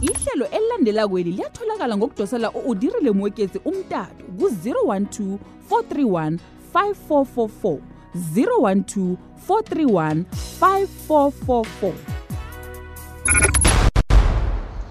ihlelo elilandela kweli liyatholakala ngokudosela u-udirile mwekezi umtato ku-012 431 5444 012 431 5444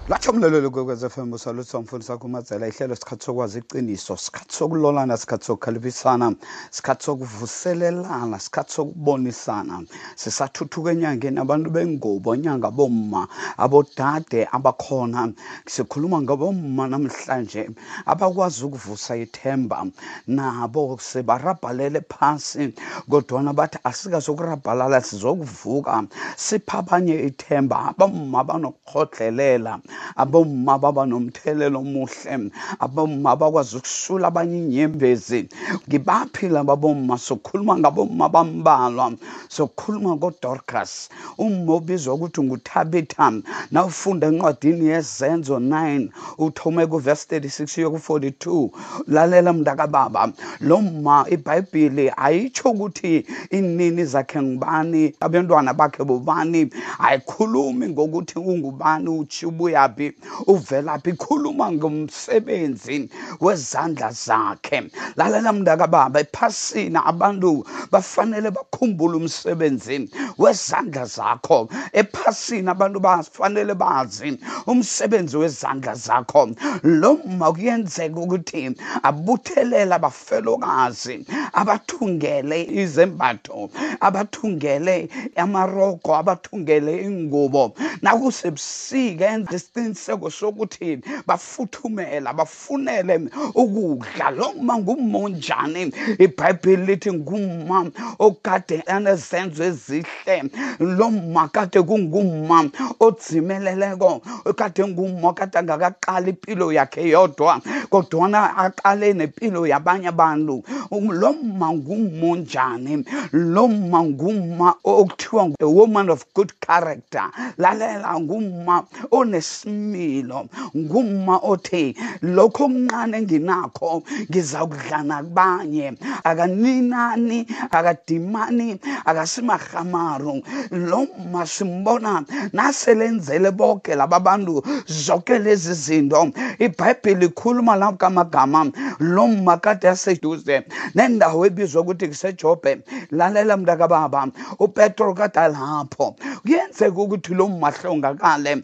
latsho mlalelo kwekwez f m usalutho mfundisi wakho umadzela ihlelo sikhathi sokwazi iqiniso sikhathi sokulolana sikhathi sokukhaliphisana sikhathi sokuvuselelana sikhathi sokubonisana. Sisathuthuka enyangeni abantu bengubo nyanga bomma abodade abakhona. Sikhuluma ngabomma namhlanje abakwazi ukuvusa ithemba nabo sibarabhalele phasi. Kodwana bathi asikazokurabhalala sizokuvuka sipha abanye ithemba. Abomma banokukhodlelela abomma baba nomthelelo omuhle. Abomma bakwazi ukusula abanye inyembezi. Ngibaphi laba bomma sokhuluma ngabomma bambalwa. Sokhuluma ngodorcas. Umma obizwa ukuthi nguthabitha nawufunda encwadini yezenzo 9 uthome kuvesi 36 yoku-42 lalela mntakababa lo mma ibhayibhili ayitsho ukuthi inini zakhe ngubani abantwana bakhe bobani ayikhulumi ngokuthi ungubani uthi ubuyaphi uvelaphi ikhuluma ngomsebenzi wezandla zakhe. Lalela mntakababa ephasini abantu bafanele bakhumbule umsebenzi wezandla zakho. Ephasini abantu bafanele bazi umsebenzi wezandla zakho. Lo ma kuyenzeka ukuthi abuthelela abafelokazi abathungele izembatho abathungele amarogo abathungele ingubo. Nakusebusika enza isiqiniseko sokuthi bafuthumela bafunele ukudla. Lo ma ngumonjani ibhayibhili lithi ngumma okade anezenzo ezihle. Lo ma kade kungumma odzimeleleko kade ngumma kade angakaqali impilo yakhe yodwa kodwana aqale nempilo yabanye abantu. Lo ma ngumonjani lo ma ngumma okuthiwa woman of good character. Lalela ngumma onesimilo ngumma othi lokho okuncane enginakho ngiza kudlana kubanye akaninani akadimani akasimarhamaru lo mma simbona naselenzele bonke laba bantu zonke lezi zinto. Ibhayibhili ikhuluma lapho kamagama. Lo mma kade yaseduze nendawo ebizwa ukuthi kusejobhe. Lalela mntakababa upetro kade alapho. Kuyenzeka ukuthi lo mma ahlongakale.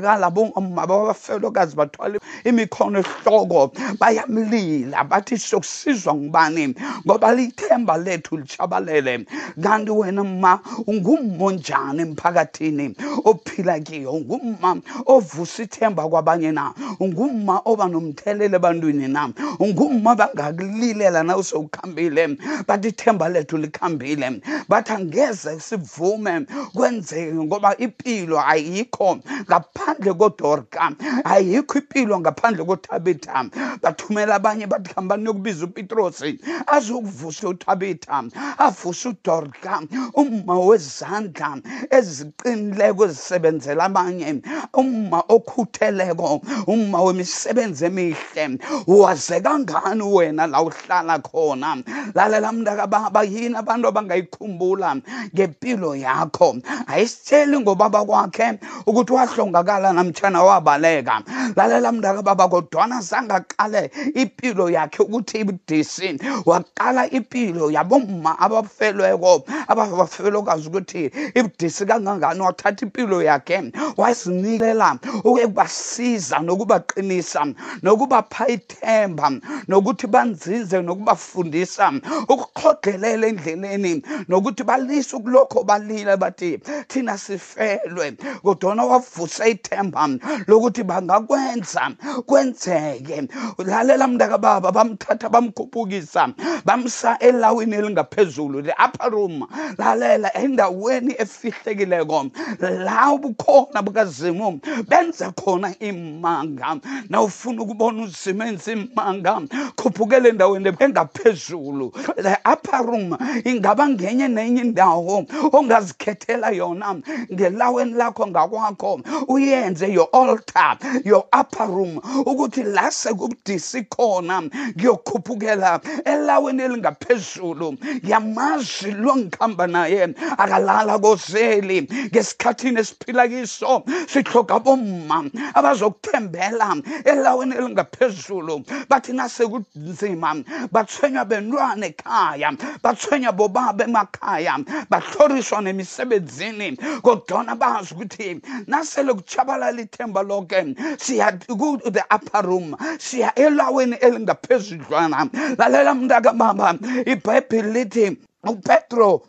Nakahlongakala bomma babafelokazi bathwala imikhono ehloko bayamlila bathi sokusizwa ngubani? Ngoba lithemba lethu lichabalele. Kanti wena ma ungummonjani emphakathini ophila kiyo? Ungumma ovusa ithemba kwabanye na? Ungumma oba nomthelelo ebantwini na? Ungumma bangakulilela na usewukhambile bathi ithemba lethu likhambile. Bathi angeze sivume kwenzeke ngoba impilo ayikho. Ngaphandle kodorka. Ayikho impilo ngaphandle kothabitha. Bathumela abanye bathi hambani yokubiza upetrosi azokuvusa uthabitha. Avuse udorka. Umma wezandla eziqinileko ezisebenzela abanye. Umma okhutheleko umma wemisebenzi emihle. Waze kangani wena la uhlala khona? Lalela mntakababa yini abantu abangayikhumbula ngempilo yakho? Ayisitsheli ngobaba kwakhe ukuthi wahlongakala namtshana wabaleka. Lalela mntakababa kodwana zangaqale impilo yakhe ukuthi ibudisi. Waqala impilo yabomma abafelweko abafelokazi ukuthi ibudisi kangangani? Wathatha impilo yakhe wazinikela ukubasiza nokubaqinisa nokubapha ithemba nokuthi banzize nokubafundisa ukukhodlelela endleleni nokuthi balise ukulokho balile bathi thina sifelwe. Kodwana wavusa ithemba lokuthi bangakwenza. Kwenzeke. Lalela mntakababa bamthatha bamkhuphukisa bamsa elawini elingaphezulu the upper room. Lalela endaweni efihlekileko. La ubukhona bukazimu benza khona imanga nawufuna ukubona uzimo enza imanga khuphukele endaweni engaphezulu. The upper room ingaba ngenye nenye indawo ongazikhethela yona. Ngelaweni lakho ngakwakho. Uye uyenze your altar your upper room ukuthi la sekubudisi khona ngiyokhuphukela elaweni elingaphezulu. Ngiyamazi lo ngikhamba naye akalala kozeli ngesikhathini esiphila kiso sihloga bomma abazokuthembela elaweni elingaphezulu. Bathi nasekunzima bathwenywa bentwana ekhaya bathwenywa bobaba emakhaya bahloriswa nemisebenzini kodwana bazi ukuthi nasele kuchabalala ithemba lonke siya ku-the upper room. Siya elaweni elingaphezudlwana lalela mntakababa ibhayibhili lithi upetro.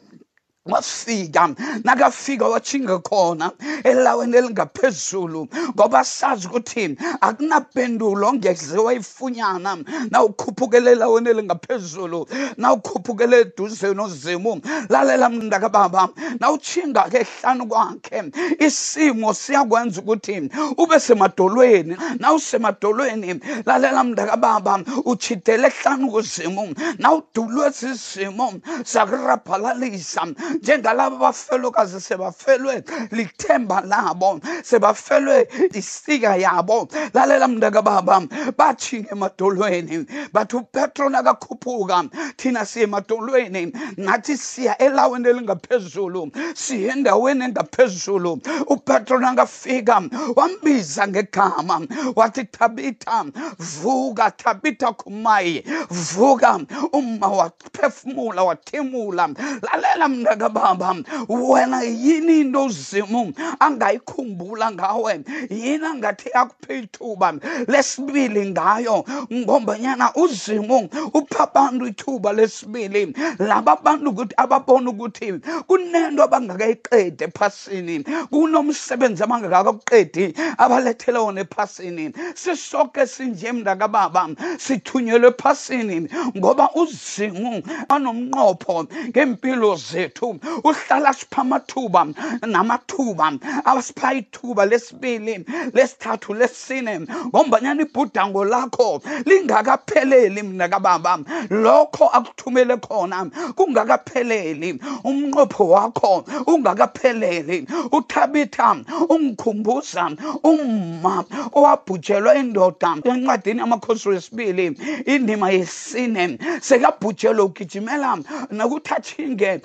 Wafika nakafika wachinga khona elaweni elingaphezulu ngoba sazi ukuthi akunapendulo ongeze wayifunyana. Nawukhuphukele elaweni elingaphezulu nawukhuphukele eduze nozimu lalela mndakababa nawuchinga-ke ehlanu kwakhe isimo siyakwenza ukuthi ube semadolweni. Nawusemadolweni lalela mndakababa uchidele ehlanu kuzimu. Nawudulwe zizimo zakurabhalalisa njengalabo abafelokazi sebafelwe lithemba labo sebafelwe isika yabo. Lalela mndaka baba bathinga emadolweni bathi upetro nakakhuphuka thina siye emadolweni. Nathi siya elaweni elingaphezulu siye endaweni engaphezulu. Upetro nakafika wambiza ngegama wathi tabitha vuka tabitha kumayi vuka. Uma waphefumula wathimula lalela mntaka baba. Wena yini into uzimu angayikhumbula ngawe? Yini angathi akuphe ithuba lesibili ngayo ngombanyana uzimu upha abantu ithuba lesibili. Laba bantu ukuthi ababona ukuthi kunento abangakayiqedi ephasini kunomsebenzi abangakakuqedi abalethele wona ephasini. Sisoke sinje mntakababa sithunyelwe ephasini ngoba uzimu anomnqopho ngempilo zethu. Uhlala sipha amathuba namathuba abasipha ithuba lesibili lesithathu lesine. Ngombanyana ibhudango lakho lingakapheleli mnakababa lokho akuthumele khona kungakapheleli. Umnqopho wakho ungakapheleli. Uthabitha ungikhumbuza umma owabhujelwa indoda encwadini yamakhosi wesibili indima yesine sekabhujelwe ugijimela nokuthi athinge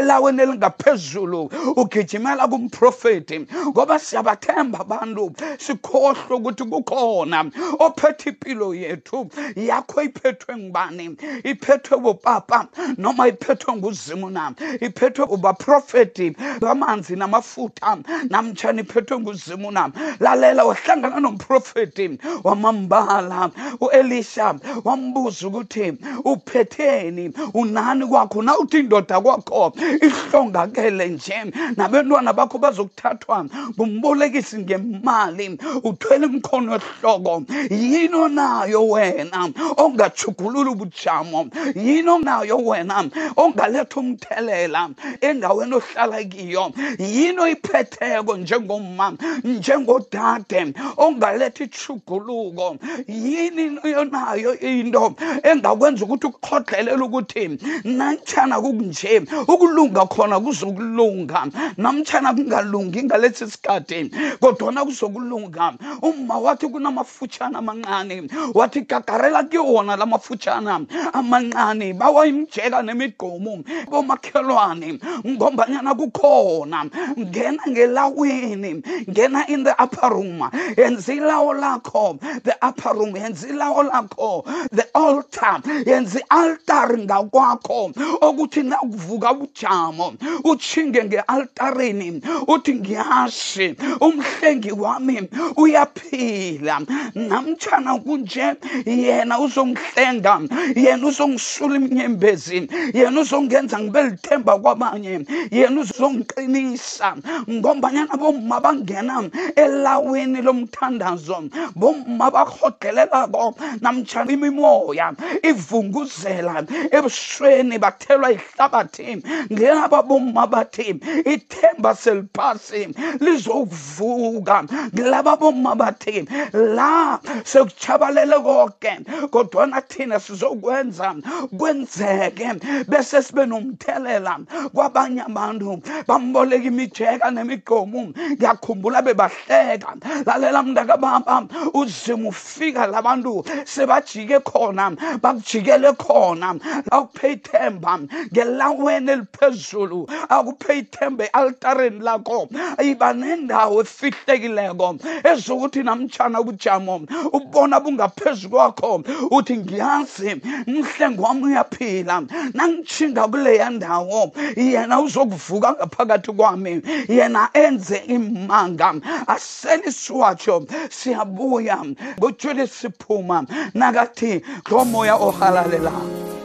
elaweni elingaphezulu. Ugijimela kumprofeti ngoba siyabathemba abantu. Sikhohlwe ukuthi kukhona ophethe impilo yethu. Yakho iphethwe ngubani? Iphethwe bopapa noma iphethwe nguzimu na? Iphethwe ubaprofeti bamanzi namafutha namtshana iphethwe nguzimu na? Lalela wahlangana nomprofeti wamambala u-elisha wambuza ukuthi uphetheni? Unani kwakho na? Uthi indoda kwakho. Ihlongakele nje. Nabantwana bakho bazokuthathwa. Ngumbolekisi ngemali. Uthwele imkhono ehloko yini onayo wena ongachugulula ubujamo? Yini onayo wena ongaletha umthelela endaweni ohlala kiyo? Yini oyiphetheko njengomma njengodade ongaletha ichuguluko yini onayo into engakwenza ukuthi ukukhodlelela ukuthi namtshana kukunje ukulunga khona kuzokulunga. Namtshana kungalungi ngalesi sikhathi kodwana kuzokulunga. Uma wathi kunamafutshana amancane wathi gagarela kiwona la mafutshana amancane bawayimjeka nemigqomo bomakhelwane ngombanyana kukhona. Ngena ngelawini ngena in the upper room yenza ilawo lakho the upper room yenza ilawo lakho the altar yenza i-altari ngakwakho. Ukuthi nakuvuka ujamo uchinge nge-altarini uthi ngiyashi umhlengi wami uyaphila. Namtshana kunje yena uzongihlenga yena uzongisula iminyembezi yena uzongenza ngibe lithemba kwabanye yena uzongiqinisa. Ngombanyana bomma bangena elaweni lomthandazo bomma bahodelelako namtshana imimoya ivunguzela ebusweni bathelwa ihlabathi ngilaba bomma bathi ithemba seliphasi lizokuvuka. Ngilaba bomma bathi la sekuchabalele konke kodwana thina sizokwenza kwenzeke bese sibe nomthelela kwabanye abantu. Bamboleka imijeka nemigqomu ngiyakhumbula bebahleka. Lalela mntakababa uzima ufika labantu sebajike khona bakujikele khona. Akuphe ithemba ngelaweni eliphezulu akuphe ithemba e-altareni lakho. Iba nendawo efihlekileko ezokuthi namtshana ubujamo ubona bungaphezu kwakho uthi ngiyazi mhlengo wami uyaphila nangitshinga kuleya ndawo yena uzokuvuka ngaphakathi kwami yena enze imanga asele isiwatsho siyabuya ngotshwele siphuma nakathi ngomoya ohalalelayo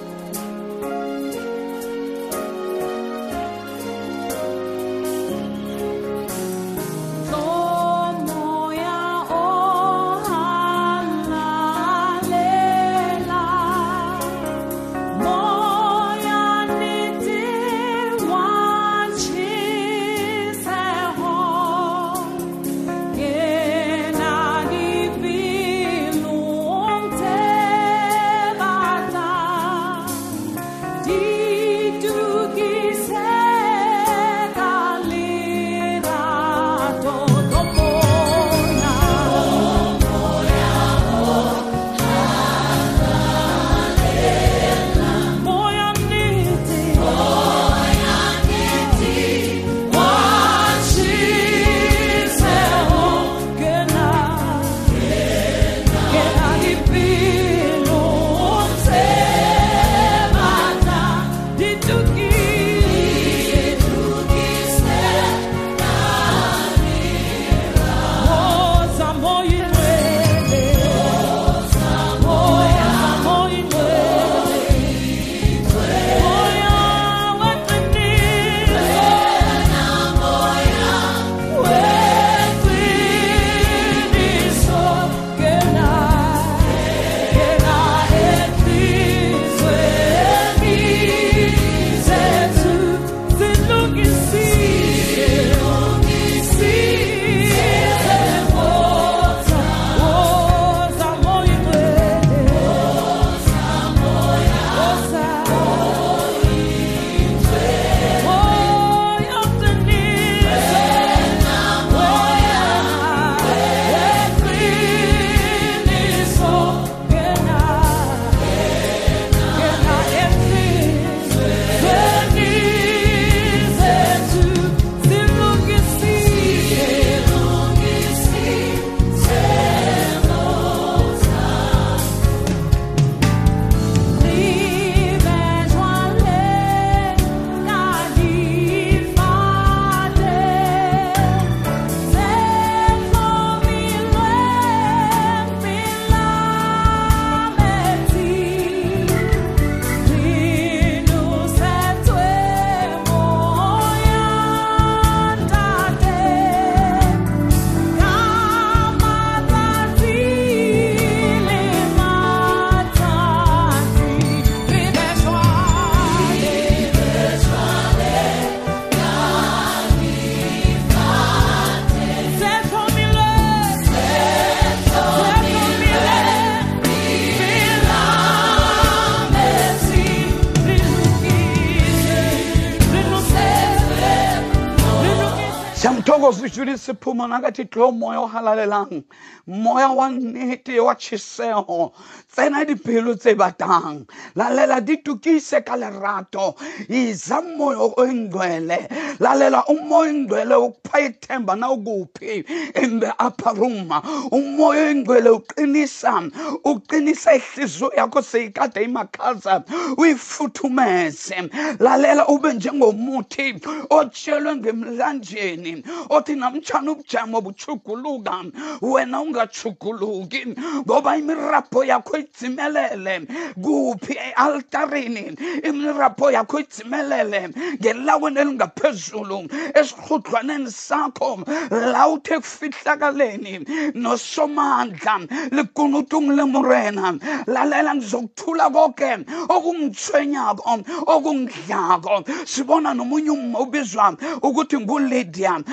vou ijuli siphuma nakathi tlo moya o halalelang moya wa nnete wa tšhiseho tsena dipelo tse batang. Lalela di tukise ka lerato. Iza moya oyingcwele lalela umoya oyingcwele ukupha ithemba na ukuphi in the upper room umoya oyingcwele uqinisa. Uqinisa ihliziyo yakho seyikade imakhaza. Uyifuthumeze lalela ube njengomuthi otshelwe ngemlanjeni othi namtshana ubujamo buchuguluka wena ungachuguluki ngoba imirapho yakho idzimelele. Kuphi e-altarini imirapho yakho idzimelele. Ngelaweni elingaphezulu esirhudlwaneni sakho la uthe kufihlakaleni nosomandla likunutung lemurena. Lalela ngizokuthula konke okungithwenyako okungidlako. Sibona nomunye uma ubizwa ukuthi ngulydia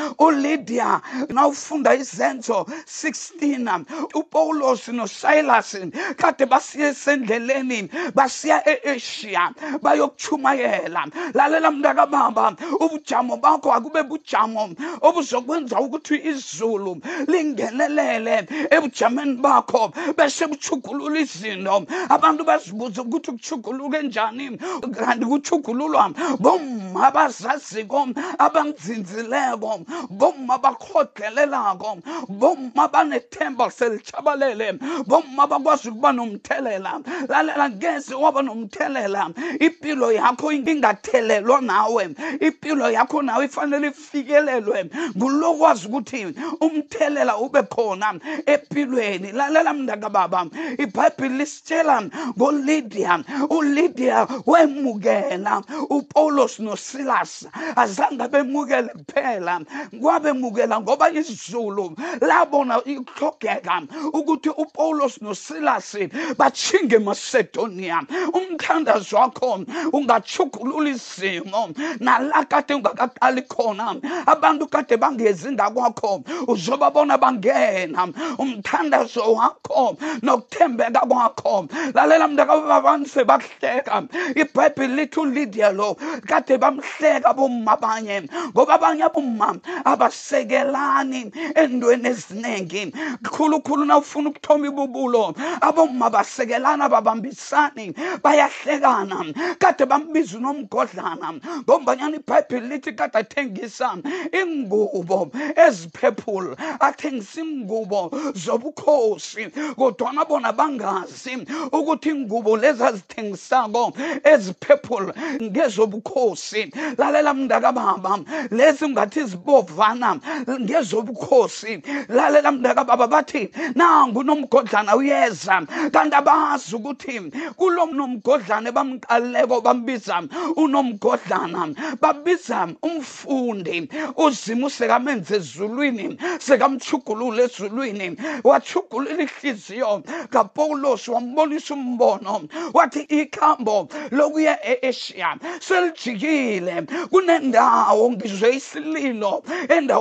ulydia nawufunda izenzo 16 upawulos nosilas kade basiya esendleleni basiya e-asia bayokuchumayela. Lalela mntakababa ubujamo bakho akube bujamo obuzokwenza ukuthi izulu lingenelele ebujameni bakho bese buchugulula izinto. Abantu bazibuza ukuthi kuchuguluke njani kanti kuchugululwa bomma abazaziko abanzinzileko bomma bakhodelelako bomma banethemba selitshabalele bomma bakwazi ukuba nomthelela lalela ngeze waba nomthelela impilo yakho ingathelelwa nawe impilo yakho nawe ifanele ifikelelwe. Ngulokwazi ukuthi umthelela ube khona empilweni. Lalela mntakababa ibhayibhile lisitshela ngolidia ulidia wemukela upawulos nosilas. Azange bemukele kuphela kwabemukela ngoba izulu labona ihlogeka ukuthi upawulos nosilas batshinge emasedonia umthandazo wakho ungachugulula izimo nala kade ungakaqali khona abantu kade bangezi ngakwakho uzobabona bangena. Umthandazo wakho nokuthembeka kwakho. Lalela mntakababa abantu sebakuhleka ibhayibhile lithi ulidia lo. Kade bamhleka bomma abanye. Ngoba abanye abomma abasekelani endweni eziningi. Khulukhulu na ufuna ukuthoma ibubulo abomma basekelana babambisani bayahlekana kade bambiza unomgodlana ngombanyana ibhayibhile lithi kade athengisa ingubo eziphephula athengisa ingubo zobukhosi kodwana bona bangazi ukuthi ingubo lezi azithengisako eziphephula ngezobukhosi. Lalela mntakababa lezi ngathi zibovana ngezobukhosi. Lalela mntakababa bathi nangu nomgodlana uyeza. Kanti abazi ukuthi kulo nomgodlana bamqaleko bambiza unomgodlana babiza umfundi uzima usekamenze ezulwini sekamchugulula ezulwini wachugulula ihliziyo kapawulos wambonisa umbono. Wathi ikhambo lokuya e-asia selijikile. Kunendawo ngizwe isililo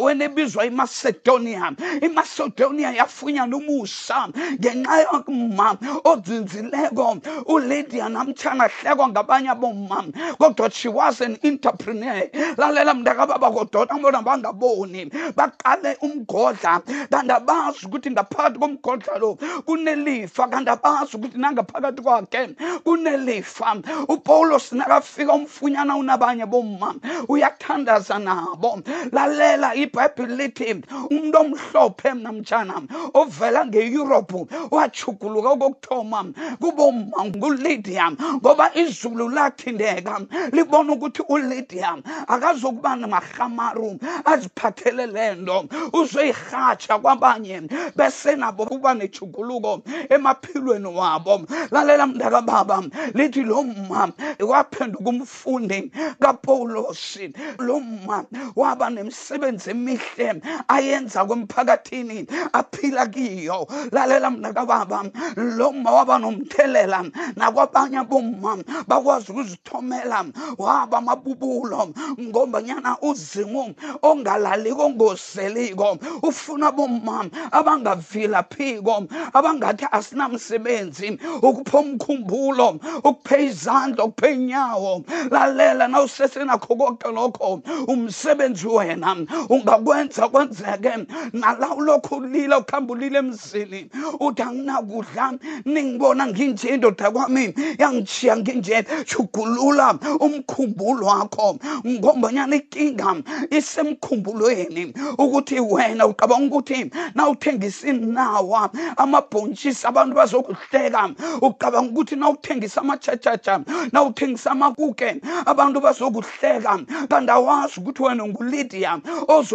endaweni ebizwa imacedonia. Imacedonia yafunyana umusa ngenxa yokuma ozinzileko ulydia namtshana hlekwa ngabanye abomma. Kodwa she was an entrepreneur. Lalela mntakababa kodwa bona bangaboni. Baqale umgodla. Kanti abazi ukuthi ngaphakathi komgodla lo kunelifa. Kanti abazi ukuthi nangaphakathi kwakhe kunelifa. Upawulos nakafika umfunyana unabanye bomma uyathandaza nabo. Lalela ibhayibhile lithi umuntu omhlophe namtshana ovela ngeyurophu wachuguluka okokuthoma kubomma ngulydia ngoba izulu lathindeka libona ukuthi ulydia akazokuba namahamaru aziphathele le nto uzoyirhatsha kwabanye bese nabo kuba nechuguluko emaphilweni wabo. Lalela mntakababa lithi lo mma waphenduka umfundi kapawulosi lo mma waba nemisebenzi emihle ayenza kwemphakathini aphila kiyo. Lalela mntakababa lo mma waba nomthelela nakwabanye abomma bakwazi ukuzithomela waba amabubulo ngombanyana uzimu ongalaliko ongoseliko ufuna bomma abangavilaphiko abangathi asinamsebenzi ukupha umkhumbulo ukuphe izandla ukuphe inyawo. Lalela na usesenakho konke lokho umsebenzi wena ungakwenza kwenzeke nala ulokhu ulila ukuhamba ulila emzini. Uthi anginakudla ningibona nginje indoda kwami. Yangishiya nginje shugulula umkhumbulo wakho. Ngombanyana inkinga isemkhumbulweni ukuthi wena ucabanga ukuthi na uthengisa inawa amabhontshisi abantu bazokuhleka. Ucabanga ukuthi na uthengisa amatshatshatsha na uthengisa amakuke abantu bazokuhleka. Kanti awazi ukuthi wena ngulydia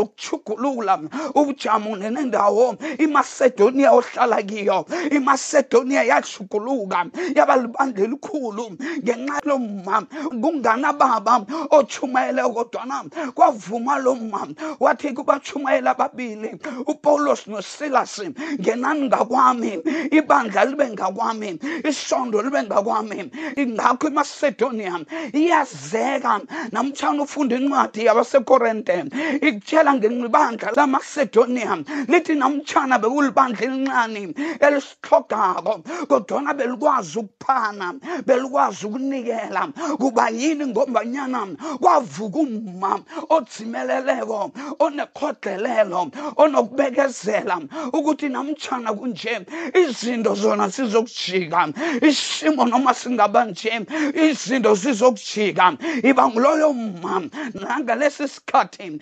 ozokuchugulula ubujamo nendawo iMacedonia ohlala kiyo iMacedonia yachuguluka yaba libandla elikhulu. Ngenxa lomma kungana baba ochumayele kodwana kwavuma lo mma wathi kubachumayela ababili uPaulos noSilas ngenani ngakwami ibandla libe ngakwami isondo libe ngakwami. Ingakho iMacedonia iyazeka namtshana ufunda incwadi yabasekorente ikutshela ngebandla lamacedonia lithi namtshana bekulibandla elincane elisihlogako kodwana belikwazi ukuphana belikwazi ukunikela. Kuba yini ngombanyana kwavuka umma odzimeleleko onekhodlelelo onokubekezela ukuthi namtshana kunje izinto zona zizokujika isimo noma singaba nje izinto zizokujika. Iba nguloyo mma nangalesi sikhathi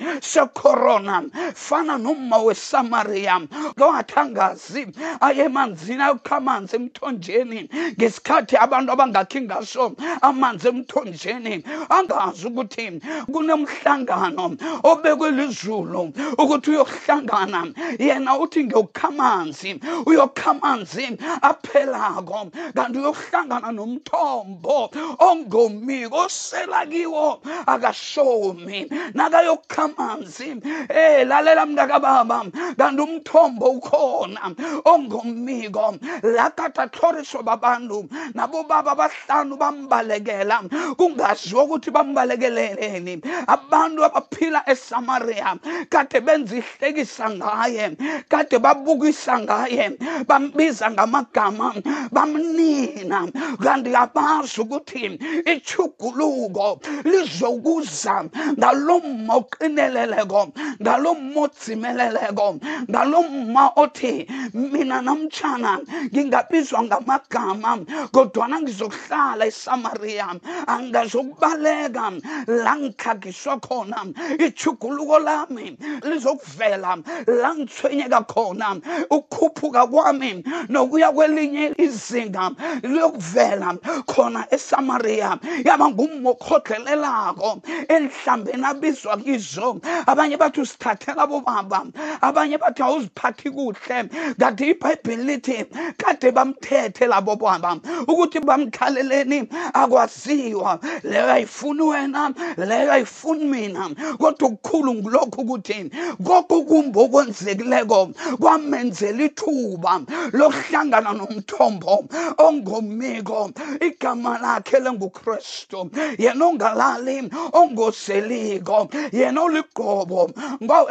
secorona fana nomma wesamariya lowathi angazi aye emanzini ayokha amanzi emthonjeni. Ngesikhathi abantu abangakhi ngaso amanzi emthonjeni. Angazi ukuthi kunemhlangano obekwe lizulu ukuthi uyohlangana. Yena uthi ngiyokha amanzi uyokha amanzi aphelako. Kanti uyohlangana nomthombo ongomiko osela kiwo akashomi. Nakayokha amanzi eh lalela mntakababa kanti umthombo ukhona. Ongomiko lakatatlhoriswa babantu nabo baba abahlanu bambalekela. Kungaziwa ukuthi bambalekeleleni. Abantu abaphila esamariya kade benza ihlekisa ngaye kade babukisa ngaye bambiza ngamagama bamnina. Kanti abazi ukuthi ichuguluko lizokuza ngalo mma oqineleleko ngalo mma odzimeleleko ngalo mma othi mina namtshana ngingabizwa ngamagama kodwana ngizokuhlala esamariya. Angazokubaleka la ngikhagiswa khona. Ichuguluko lami lizokuvela la ngithwenyeka khona. Ukukhuphuka kwami nokuya kwelinye izinga liyokuvela khona esamariya. Yaba ngumokhodlelelako enhlambeni abizwa kizo. Abanye bathi usithathela bobaba abanye bathi awuziphathi kuhle kanti ibhayibheli lithi kade bamthethe labo baba ukuthi bamkhaleleni akwaziwa. Leyo ayifuni wena leyo ayifuni mina kodwa okukhulu ngilokhu ukuthi konke kumbi okwenzekileko kwamenzela ithuba lokuhlangana nomthombo ongomiko igama lakhe lengukristu. Yena ongalali ongoseliko yena oligobo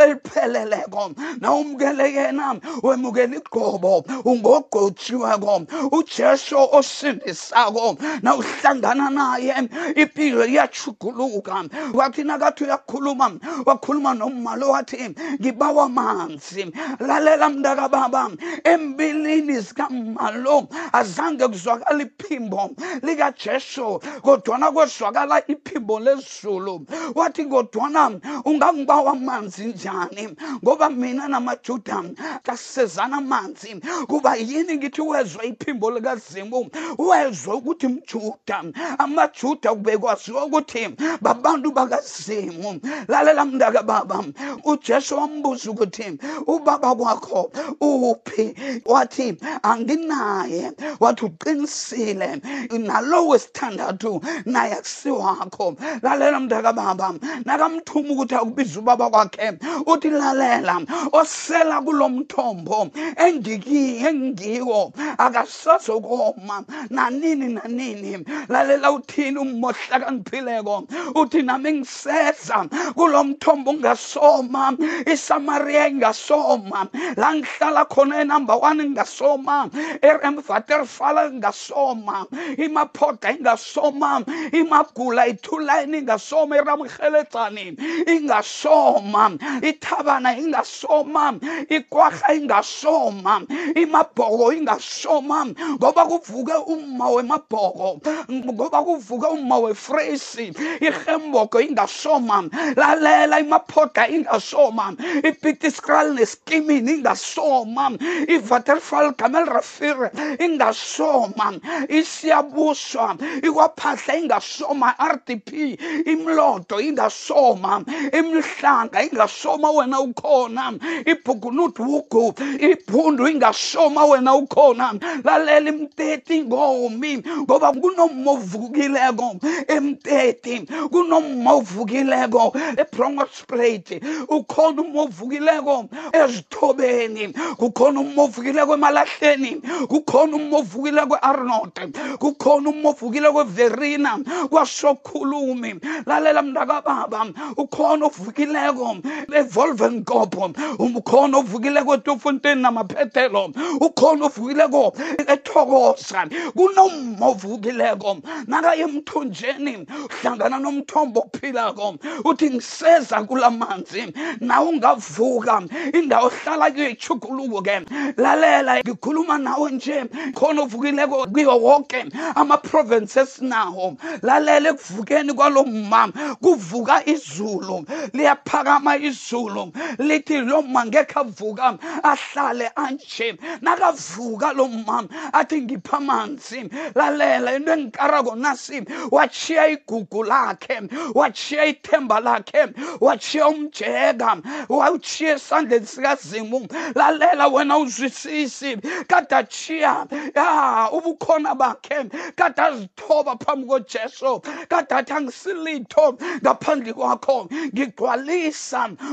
elipheleleko nawumkele yena wemukela igobo ungogotshiweko ujesu osindisako nawuhlangana naye impilo iyachuguluka wathi nakathi uyakhuluma wakhuluma nomalo wathi ngibawa amanzi lalela mntakababa embilini zikamalo azange kuzwakala iphimbo likajesu kodwana kwezwakala iphimbo lezulu. Wathi kodwana ungangibawa amanzi njani? Ngoba mina namajuda kasezana amanzi. Kuba yini ngithi wezwa iphimbo likazimu? Wezwa ukuthi mjuda amajuda kubekwaziwa ukuthi babantu bakazimu. Lalela mntaka baba ujesu wambuza ukuthi ubaba kwakho uphi wathi anginaye. Wathi uqinisile nalo wesithandathu naye akusiwakho. Lalela mntaka baba nakamthuma ukuthi akubiza ubaba kwakhe uthi lalela osela kulo mthombo engiwo akasazokoma nanini nanini lalela uthini umohla kangiphileko uthi nami ngiseza kulo mthombo ungasoma isamariya ingasoma la ngihlala khona enumber one ngingasoma eremvaterfala ngingasoma imaphoda ingasoma imagula ithulaini ingasoma iramheledzani ingasoma ithabana ingasoma ikwarha ingasoma imabhoko ingasoma ngoba kuvuke umma wemabhoko ngoba kuvuke umma wefresi ihemboko ingasoma lalela imaphoda ingasoma ipitiskral neskimini ingasoma ivaterfal gamel rafir ingasoma isiyabuswa ikwaphahla ingasoma rdp imlodo ingasoma imhla inyanga ingasoma wena ukhona. Ibhukunuthi wugu iphundu ingasoma wena ukhona. Lalela imteti ngomi ngoba kunomma ovukileko emteti kunomma ovukileko ebrongosprat ukhona umma ovukileko ezithobeni kukhona umma ovukileko emalahleni kukhona umma ovukileko e-arnold kukhona umma ovukileko everina kwasokhulumi lalela mntakababa ukhona ovukileko evolvenkop ukhona ovukileko etofonteni namaphethelo. Ukhona ovukileko ethokoza. Kunomma ovukileko. Nakaye emthonjeni uhlangana nomthombo ophilako. Uthi ngiseza kula manzi nawe ungavuka. Indawo ohlala kuyo ichuguluke lalela ngikhuluma nawe nje. Khona ovukileko kuyo wonke ama-province esinawo lalela ekuvukeni kwalo mama kuvuka izulu. Liyaphakama izulu lithi lo ma ngekhe avuka ahlale anje. Nakavuka lo mama athi ngipha amanzi lalela into engikarako nasi wachiya igugu lakhe wachiya ithemba lakhe wachiya umjeka wawuchiya esandleni sikazimu lalela wena uzwisisi. Kade achiya ya ubukhona bakhe kade azithoba phambi kojesu kade athi angisilitho ngaphandle kwakho ngigcwalisa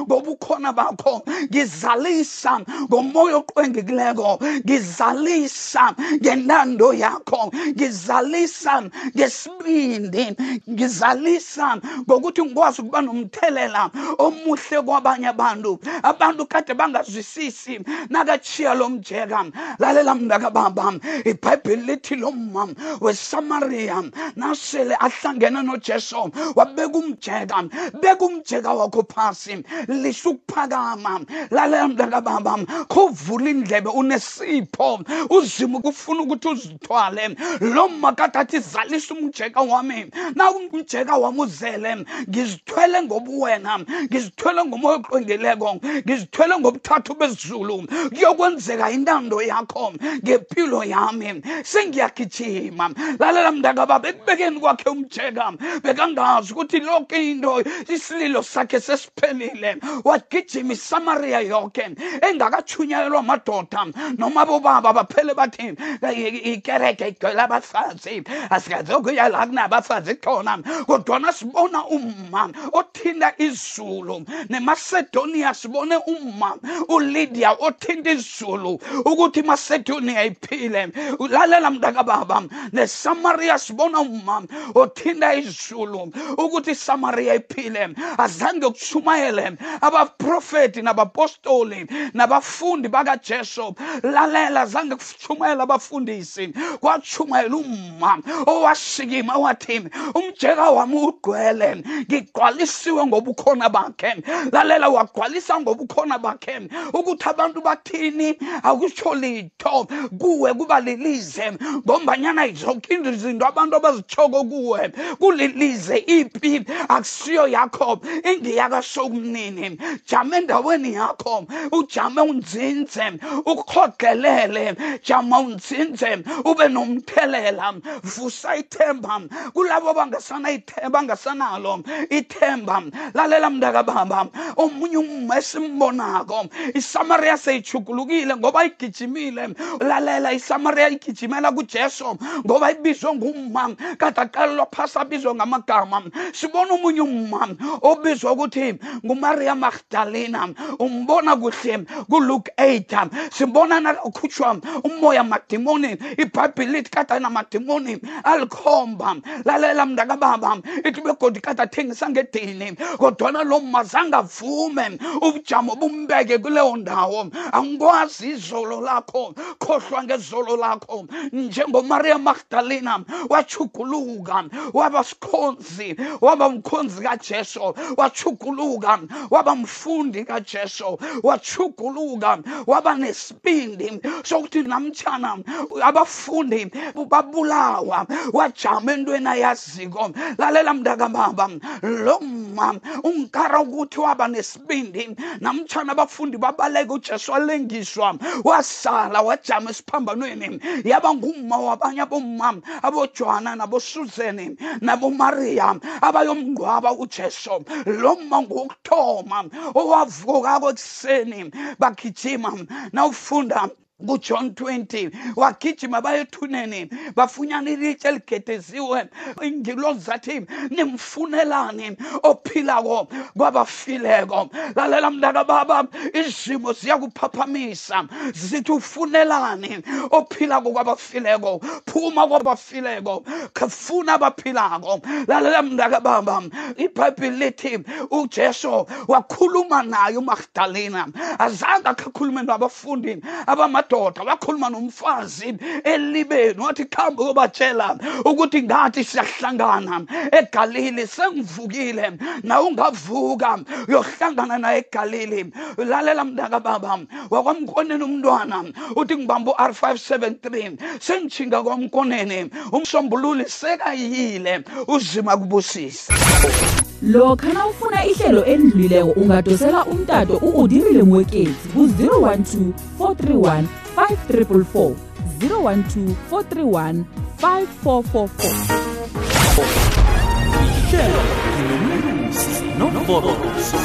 ngobukhona bakho ngizalisa ngomoya oqwengekileko. Ngizalisa ngenando yakho ngizalisa ngesibindi ngizalisa ngokuthi ngikwazi ukuba nomthelela omuhle kwabanye abantu. Abantu kade bangazwisisi nakachiya lo mjeka lalela mntakababa ibhayibheli lithi lo mama wesamariya nasele ahlangene nojesu wabeka umjeka beka umjeka wakho phasi. Lisukuphakama lalela mntakababa khovula indlebe unesipho. Uzima kufuna ukuthi uzithwale. Lo mma kade athi zalisa umjeka wami. Na umjeka wami uzele ngizithwele ngobuwena ngizithwele ngomoya oqwengeleko ngizithwele ngobuthathu bezulu. Kuyokwenzeka intando yakho ngempilo yami. Sengiyagijima. Lalela mntakababa ekubekeni kwakhe umjeka. Bekangazi ukuthi lonke into isililo sakhe sesiphelile wagijima isamariya yonke. Engakachunyalelwa amadoda noma bobaba baphele bathi ikereke igcwele abafazi. Asikazokuya la kunabafazi khona. Kodwana sibona umma othinta izulu nemasedoniya sibone umma ulydia othinta izulu ukuthi imasedoniya iphile. Lalela mntakababa nesamariya sibona umma othinta izulu ukuthi isamariya iphile. Azange kushumayele abaprofeti nabapostoli nabafundi bakajesu. Lalela zange kushumayela abafundisi. Kwatshumayela umma owashikima wathi umjeka wami ugcwele ngigcwalisiwe ngobukhona bakhe. Lalela wagcwalisa ngobukhona bakhe ukuthi abantu bathini? Akutsho litho kuwe kuba lilize ngombanyana zonke izinto abantu abazitshoko kuwe kulilize. Ipi akusiyo yakho ingiyakasokumnini jama endaweni yakho ujame unzinze ukhogelele jama unzinze ube nomthelela. Vusa ithemba kulabo bangasana ithemba bangasanalo ithemba. Lalela mntakababa omunye umma esimbonako isamariya seyichugulukile ngoba igijimile. Lalela isamariya igijimela kujesu ngoba ibizwe ngumma kade aqalelwa phasi abizwe ngamagama. Sibona omunye umma obizwa ukuthi ngumariya magdalena umbona kuhle kuluke 8 sibona nakakhutshwa umoya madimoni ibhayibhile lithi kade anamadimoni alikhomba. Lalela mntakababa ithi begodi kade athengisa ngedini. Kodwana lo mma zange avume ubujamo bumbeke kuleyo ndawo. Angikwazi izolo lakho khohlwa ngezolo lakho. Njengomariya magdalena wachuguluka waba sikhonzi waba mkhonzi kajesu wachuguluka waba mfundi kajesu wachuguluka waba nesibindi. Sokuthi namtshana abafundi babulawa wajama entweni ayaziko. Lalela mntakababa lo ma ungikara ukuthi waba nesibindi. Namtshana abafundi babaleka ujesu walengiswa wasala wajama esiphambanweni. Yaba ngumma wabanye abomma abojwana nabosuzeni nabomariya abayomngcwaba ujesu. Lo mma ngokuthoma owavuka kwekuseni bagijima nawufunda kuJohn 20 wagijima baye ethuneni bafunyana ilitshe eligedeziwe ingilozi zathi nimfunelani ophilako kwabafileko. Lalela mntaka baba izimo ziyakuphaphamisa. Zithi ufunelani ophilako kwabafileko. Phuma kwabafileko. Khafuna abaphilako. Lalela mntaka baba ibhayibhile lithi ujesu wakhuluma naye umagdalena. Azange akhakhulume nabafundi abamadoda wakhuluma nomfazi elibeni wathi khambe uyobatshela ukuthi ngathi siyahlangana egalili sengivukile nawe ungavuka uyohlangana naye egalili. Lalela mntaka baba wakwamkoneni umntwana uthi ngibamba u-r 573 sengijhinga kwamkoneni umsombululi sekayile uzima kubusisa. Lokha nawufuna ihlelo elidlulileko ungadosela umtato u-udirile mwekezi ku-012 431 5344 012 431 5444 ihlelo nginomlusi novoroso